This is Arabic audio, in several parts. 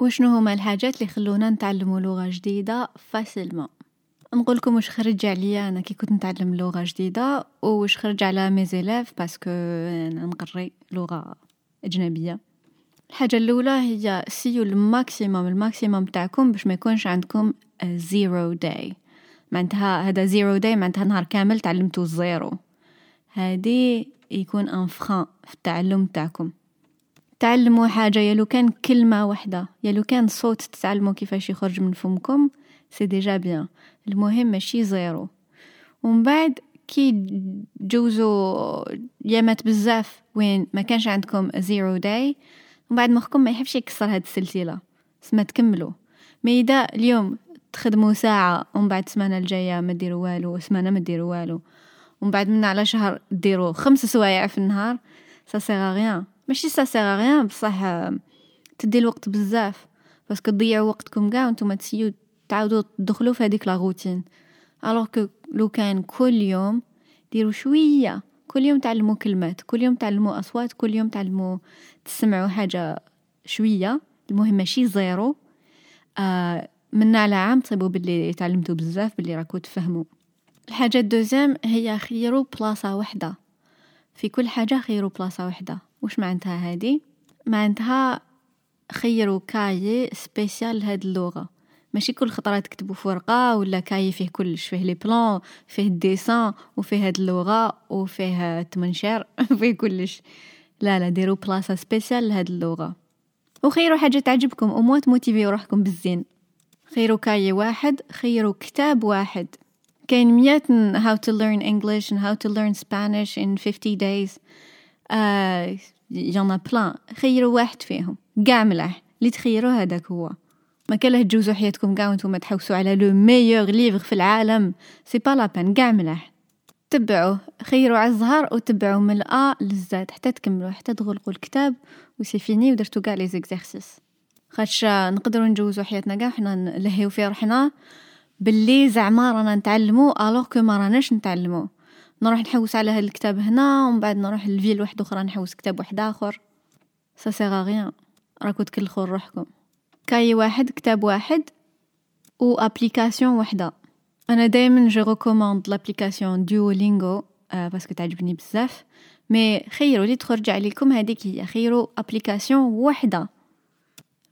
وشنو هما الحاجات اللي خلونا نتعلموا لغة جديدة facilement نقول لكم واش خرج عليا أنا كي كنت نتعلم لغة جديدة واش خرج على mes élèves parce que أنا نقري لغة أجنبية. الحاجة الأولى هي سيو ال maximum ال maximum تاعكم باش ما يكونش عندكم zero day معناتها هذا zero day معناتها نهار كامل تعلمتو zéro. هادي يكون un frein في التعلم تاعكم. تعلموا حاجة يا لو كان كلمة واحدة يا لو كان صوت تتعلموا كيفاش يخرج من فمكم c'est déjà bien المهم ماشي zéro. ومن بعد كي جوزو يامات بزاف وين ما كانش عندكم zero day ومن بعد مخكم ما يحبش يكسر هاد السلسلة. سما تكملوا. ما إذا اليوم تخدموا ساعة ومن بعد السمانة الجاية ما ديروا والو سمانة ما ديروا والو. ومن بعد من على شهر ديروا خمس سوايع في النهار سا سيغ غيان ماشي سا سيغ غيان بصح تدي الوقت بزاف. parce que تضيعوا وقتكم كاع وأنتم تسيو تعاودوا تدخلوا في هذيك la routine alors que لو كان كل يوم ديروا شوية كل يوم تعلموا كلمات كل يوم تعلموا أصوات كل يوم تعلموا تسمعوا حاجة شوية المهم ماشي zéro. آه من على عام تصيبوا باللي تعلمتوا بزاف باللي راكو تفهموا الحاجة ال deuxième هي خيروا بلاصة وحدة. في كل حاجة خيروا بلاصة وحدة. وش معناتها هادي معناتها خيروا cahier spécial لهاد اللغة. ماشي كل خطرة تكتبوا في ورقة ولا cahier فيه كلش فيه les plans فيه ال dessins وفيه هاد اللغة وفيه تمنشر وفيه كلش. لا لا ديروا بلاصة spécial لهاد اللغة. وخيروا حاجة تعجبكم ومو تموتيفيو روحكم بالزين. خيروا cahier واحد خيروا كتاب واحد. كاين ميات how to learn English and how to learn Spanish in 50 days. Uh, y en a plein. خيروا واحد فيهم. قاع ملاح. اللي تخيروا هذاك هو. ما كان له تجوزوا حياتكم قاع وأنتم تحوسوا على le meilleur livre في العالم. c'est pas la peine قاع ملاح. تبعوه. خيروا على الزهر وتبعوا من ال A لل Z. حتى تكملوا حتى تغلقوا الكتاب و c'est fini ودرتو قاع les exercices خاطش نقدروا نجوزوا حياتنا قاع. حنا نلهيو في روحنا. باللي زعما رانا نتعلمو alors que ما راناش نتعلمو نروح نحوس على هاد الكتاب هنا ومن بعد نروح ل ville واحد أخرى نحوس كتاب واحد آخر. سا سيغ غيان راكو تكلخو روحكم. cahier واحد كتاب واحد و application وحده أنا دائما je recommande l'application Duolingo آه parce que تعجبني بزاف. mais خيروا لي تخرج عليكم هذيك هي. خيروا application وحده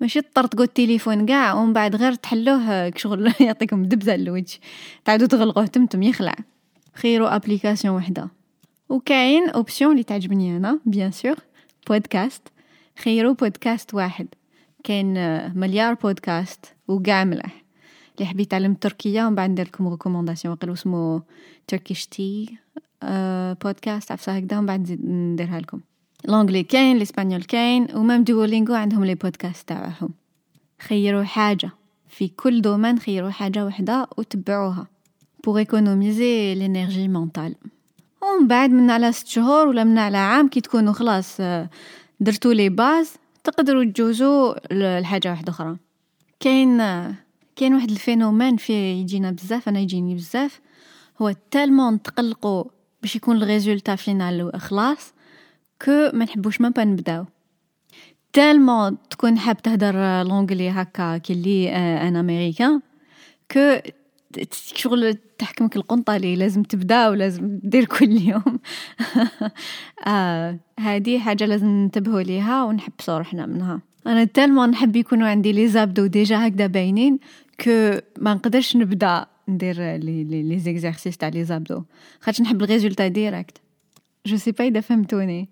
ماشي تطرطقوا التليفون قاع ومن بعد غير تحلوه شغل يعطيكم دبزة الوجه. تعودوا تغلقوه تمتم يخلع. خيروا application وحدة. وكاين option اللي تعجبني أنا bien sûr بودكاست. خيروا بودكاست واحد. كاين مليار بودكاست وقاع ملح اللي حبيت يتعلم تركيا ومن بعد ندير لكم recommandation قالوا اسمه Turkish Tea Podcast عفسة هكذا ومن بعد نديرها لكم. ال anglais كاين ال espagnol كاين و même Duolingo عندهم les podcasts تاعهم. خيروا حاجة. في كل domaine خيروا حاجة وحدة وتبعوها. pour économiser l'énergie mentale ومن بعد من على ست شهور ولا من على عام كي تكونوا خلاص درتو les bases تقدروا تجوزوا لحاجة واحدة أخرى. كاين كاين واحد ال phénomène فيه يجينا بزاف أنا يجيني بزاف. هو tellement تقلقوا باش يكون ال résultat final خلاص que ما نحبوش ما نبداو. tellement تكون حاب تهدر l'anglais هكا كي اللي un Américain que شغل تحكمك القنطة اللي لازم تبدأ ولازم تدير كل يوم. آه حاجة لازم ننتبهوا ليها ونحبسوا روحنا منها. أنا tellement نحب يكونوا عندي les abdos déjà هكذا باينين que ما نقدرش نبدأ ندير les les, les exercices تاع les abdos خاطش نحب ال résultat direct je sais pas إذا فهمتوني.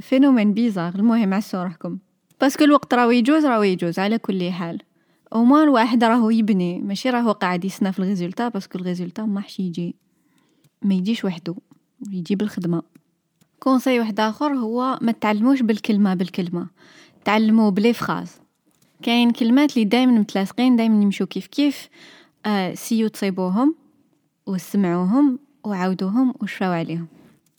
phénomène bizarre المهم عسوا روحكم. parce que الوقت راهو يجوز راهو يجوز. على كل حال. أو الواحد راهو يبني ماشي راهو قاعد يسنى في ال résultat parce que ال résultat ما حش يجي ما يجيش وحده يجي بالخدمه conseil واحد اخر هو ما تعلموش بالكلمة بالكلمة تعلموا ب les phrases كاين كلمات اللي دائما متلاصقين دائما يمشوا كيف كيف آه سيو تصيبوهم وسمعوهم وعاودوهم وشفاو عليهم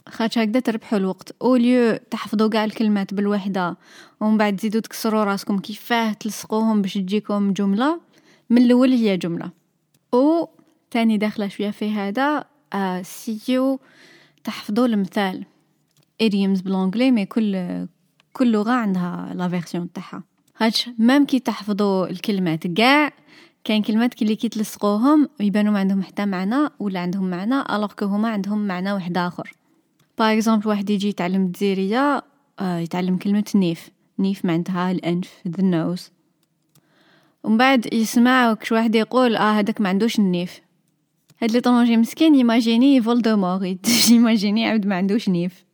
خاطش هكذا تربحوا الوقت. au lieu تحفظوا قاع الكلمات بالوحدة ومن بعد تزيدوا تكسروا راسكم كيفاه تلصقوهم باش تجيكم جملة. من الأول هي جملة. و تاني داخلة شوية في هذا آه سيو تحفظوا المثال. Idioms بال anglais mais كل كل لغة عندها la version تاعها. خاطش même كي تحفظوا الكلمات كاع كاين كلمات كي اللي كي تلصقوهم ما عندهم حتى معنى ولا عندهم معنى alors que هما عندهم معنى واحد آخر. par exemple واحد يجي يتعلم الدزيرية آه يتعلم كلمة نيف. نيف معناتها الأنف the nose ومن بعد يسمع كش واحد يقول آه هذاك ما عندوش النيف هاد l'étranger مسكين يماجيني فولدمور. يماجيني عبد ما عندوش نيف.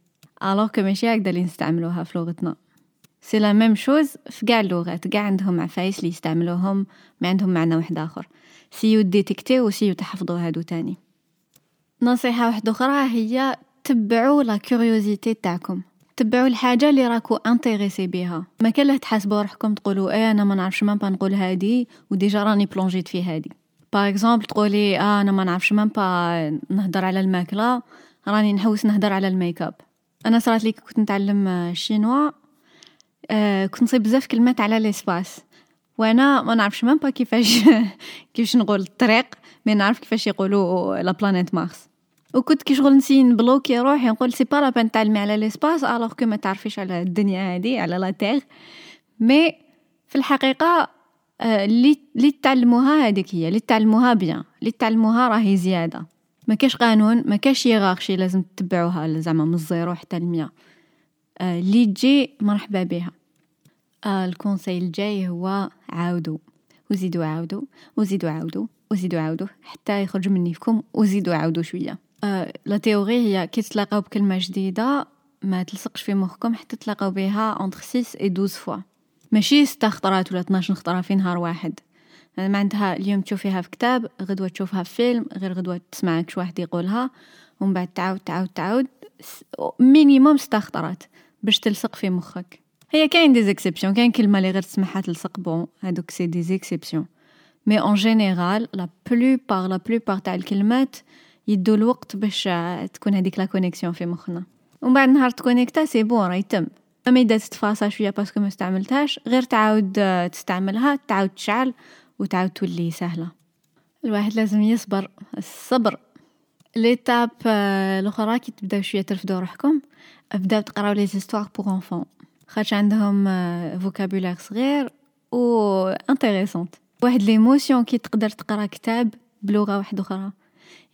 alors que ماشي هكذا اللي نستعملوها في لغتنا. c'est la même chose في قاع اللغات. قاع عندهم عفايس اللي يستعملوهم ما عندهم معنى واحد آخر. سيو ديتيكتيو وسيو تحفظوا هادو تاني. نصيحة واحدة أخرى هي تبعوا la curiosité تاعكم. تبعوا الحاجة اللي راكو intéressés بيها ما كان تحاسبوا روحكم تقولوا إيه أنا ما نعرفش même pas نقول هادي وديجا راني بلونجيت في هادي. par exemple تقولي آه أنا ما نعرفش même pas نهضر على الماكلة راني نحوس نهضر على الميك اب أنا صرات لي كنت نتعلم ال chinois آه كنت نصيب بزاف كلمات على l'espace وأنا ما نعرفش même pas كيفاش كيفاش نقول الطريق mais نعرف كيفاش يقولوا la planète Mars وكنت كي شغل نسي نبلوكي روحي نقول c'est pas la peine تعلمي على l'espace alors que ما تعرفيش على الدنيا هادي على la terre. mais في الحقيقة اللي اللي تعلموها هذيك هي اللي تعلموها bien اللي تعلموها راهي زيادة. ما كاش قانون ما كاش hiérarchie لازم تتبعوها زعما من الزيرو حتى المية. اللي تجي مرحبا بها ال conseil الجاي هو عاودوا وزيدوا عاودوا وزيدوا عاودوا وزيدوا عاودوا حتى يخرج من نيفكم وزيدوا عاودوا شوية. la théorie هي كي تلاقاو بكلمة جديدة ما تلصقش في مخكم حتى تلاقاو بها entre 6 et 12 fois ماشي ستة خطرات ولا 12 خطرة في نهار واحد. معناتها اليوم تشوفيها في كتاب غدوة تشوفها في فيلم غير غدوة تسمع كش واحد يقولها. ومن بعد تعاود تعاود تعاود. minimum ستة خطرات باش تلصق في مخك. هي كاين des exceptions كاين كلمة اللي غير تسمعها تلصق. bon هادوك c'est des exceptions mais en général la plupart la plupart تاع الكلمات يدو الوقت باش تكون هذيك la connexion في مخنا. ومن بعد نهار تكونيكتا c'est bon راه يتم أما إذا تتفاصى شوية parce que ما استعملتهاش غير تعاود تستعملها تعاود تشعل وتعاود تولي سهلة. الواحد لازم يصبر. الصبر. l'étape الأخرى كي تبداو شوية ترفدوا روحكم بداو تقراو les histoires pour enfants خاطش عندهم vocabulaire صغير و intéressant واحد l'émotion كي تقدر تقرا كتاب بلغه واحدة أخرى.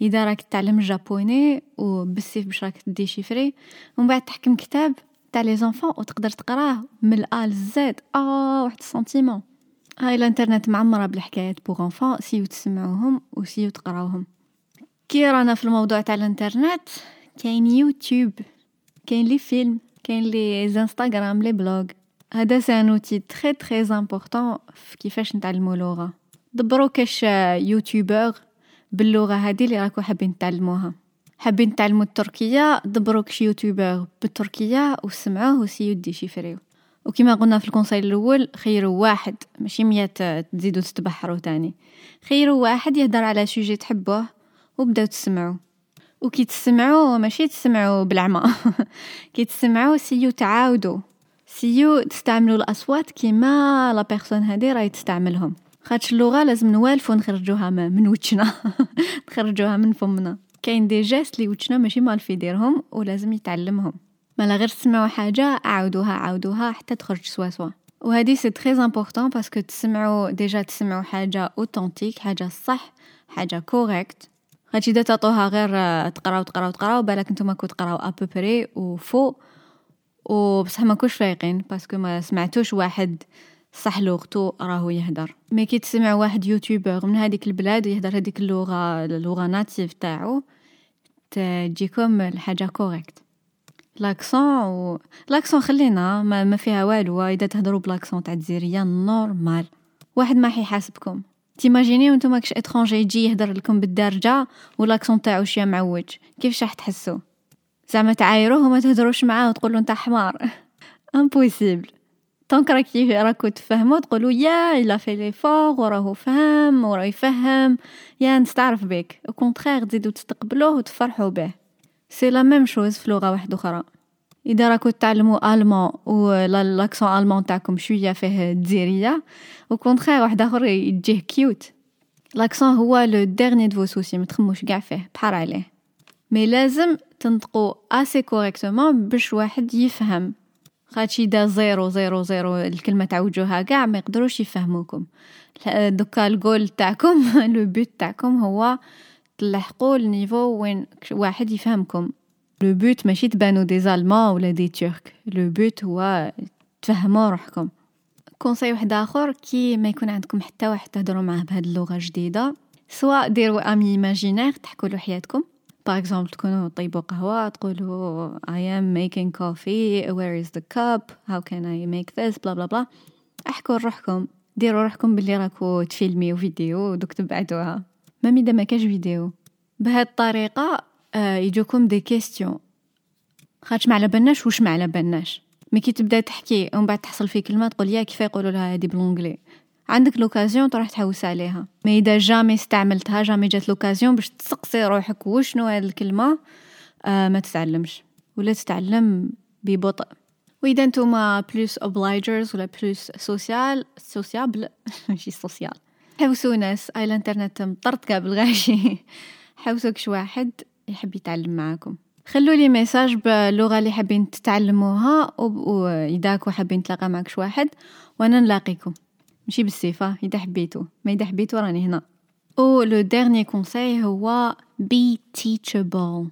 إذا راك تتعلم ال japonais وبالسيف باش راك ديشيفري ومن بعد تحكم كتاب تاع les enfants وتقدر تقراه من ال A لل Z آه واحد ال sentiment. هاي الإنترنت معمرة بالحكايات pour enfants. سيو تسمعوهم وسيو تقراوهم. كي رانا في الموضوع تاع الإنترنت كاين يوتيوب كاين les films كاين les Instagram les blogs. هذا c'est un outil très très important في كيفاش نتعلمو لغة. دبرو كاش يوتيوبر باللغة هذه اللي راكو حابين تعلموها. حابين تعلموا التركية؟ دبروا كش يوتيوبر بالتركية وسمعوه وسيو ديشيفريو وكما قلنا في ال conseil الأول خيروا واحد. ماشي مية تزيدوا تتبحروا تاني. خيروا واحد يهدر على sujet تحبوه وبداو تسمعوا وكي تسمعوا ماشي تسمعوا بالعمى. كي تسمعوا سيو تعاودوا سيو تستعملوا الأصوات كيما la personne هذه راهي تستعملهم. خاطش اللغة لازم نوالفو نخرجوها من وجهنا. نخرجوها من فمنا. كاين des gestes لي وجهنا ماشي مالف يديرهم ولازم يتعلمهم. مالا غير تسمعوا حاجة عاودوها عاودوها حتى تخرج سوا سوا. وهذه c'est très important parce que تسمعوا déjà تسمعوا حاجة authentique حاجة صح حاجة correcte خاطش إذا تعطوها غير تقراو تقراو تقراو بالك نتوما راكو تقراو à peu près و faux وبصح ما كوش فايقين parce que ما سمعتوش واحد صح لغتو راهو يهدر. mais كي تسمع واحد يوتيوبر من هذيك البلاد يهدر هذيك اللغة اللغة native تاعو تجيكم الحاجة correcte l'accent و l'accent خلينا ما, ما فيها والو إذا تهضروا ب l'accent تاع الجزائريه normal واحد ما حيحاسبكم. تيماجيني وأنتم كش étranger يجي يهدر لكم بالدارجة و l'accent تاعو شوية معوج. كيفاش راح تحسوا زعما تعايروه وما تهدروش معاه وتقولوا انت حمار. impossible donc راكي راكو تفهمو تقولوا يا il a fait l'effort وراهو فهم وراه يفهم. يا نستعرف بك. au contraire تزيدو تستقبلوه وتفرحوا به. c'est la même chose في لغة واحدة أخرى. إذا راكو تعلموا allemand و l'accent allemand تاعكم شوية فيه دزيريه au contraire واحد آخر يجيه cute l'accent هو le dernier de soucis ما تخموش كاع فيه بحر عليه. mais لازم تنطقوا assez correctement باش واحد يفهم. خاطش إذا زيرو زيرو زيرو الكلمة تعوجوها قاع ما يقدروش يفهموكم. دوكا الجول تاعكم le but تاعكم هو تلحقوا ال niveau وين واحد يفهمكم. le but ماشي تبانو des Allemands ولا des Turcs le but هو تفهموا روحكم. conseil واحد آخر كي ما يكون عندكم حتى واحد تهضروا معاه بهاد اللغة الجديده سواء ديروا ami imaginaire تحكوا له حياتكم. par exemple تكونوا طيبوا قهوه تقولوا I am making coffee where is the cup how can I make this bla bla bla أحكوا لروحكم ديروا روحكم باللي راكو تفيلميو فيديو ودوك تبعتوها même اذا ما كاش فيديو. بهاد الطريقة آه يجوكم des questions. خاطش ما على بالناش واش ما على بالناش. mais كي تبدا تحكي ومن بعد تحصل في كلمة تقول يا كيف يقولوا لها هادي ب l'anglais عندك l'occasion تروح تحوس عليها. ما إذا jamais استعملتها jamais جات l'occasion باش تسقسي روحك وشنو هاد الكلمة آه ما تتعلمش. ولا تتعلم ببطء. وإذا نتوما plus اوبلايجرز ولا plus social sociable ماشي social حوسوا ناس اي الإنترنت معمرة كاع بالغاشي حوسوا كش واحد يحب يتعلم معاكم. خلوا لي message باللغة اللي حابين تتعلموها واذا كو حابين تلاقى معك شي واحد وأنا نلاقيكم. ماشي بالصفه اذا حبيتو ما اذا حبيتو راني هنا. et le dernier conseil هو be teachable.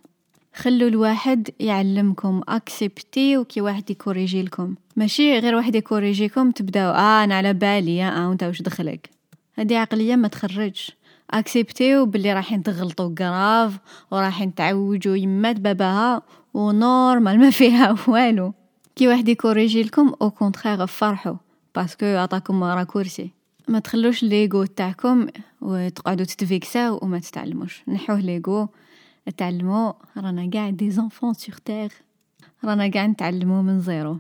خلوا الواحد يعلمكم اكسبتي وكي واحد يكوريجي لكم. ماشي غير واحد يكوريجيكم تبداو آه أنا على بالي آه وانت واش دخلك. هذه عقلية ما تخرجش. اكسبتيو باللي رايحين تغلطوا grave ورايحين تعوجوا يمات باباها و normal ما فيها والو. كي واحد يكوريجي لكم au contraire فرحوا. parce que عطاكم raccourci ما تخلوش l'ego تاعكم وتقعدوا تتفيكساو وما تتعلموش. نحوه l'ego تعلموا رانا قاع des enfants sur terre رانا قاع نتعلموا من zéro.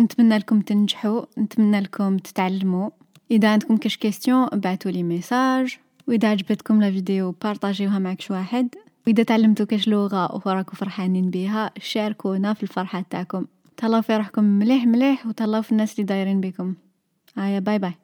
نتمنى لكم تنجحوا نتمنى لكم تتعلموا إذا عندكم كاش question ابعتوا لي message وإذا عجبتكم la vidéo بارطاجيوها مع كش واحد. وإذا تعلمتوا كاش لغة وراكم فرحانين بها شاركونا في الفرحة تاعكم. تهلاو في روحكم مليح مليح وتهلاو في الناس اللي دايرين بكم. آية bye bye.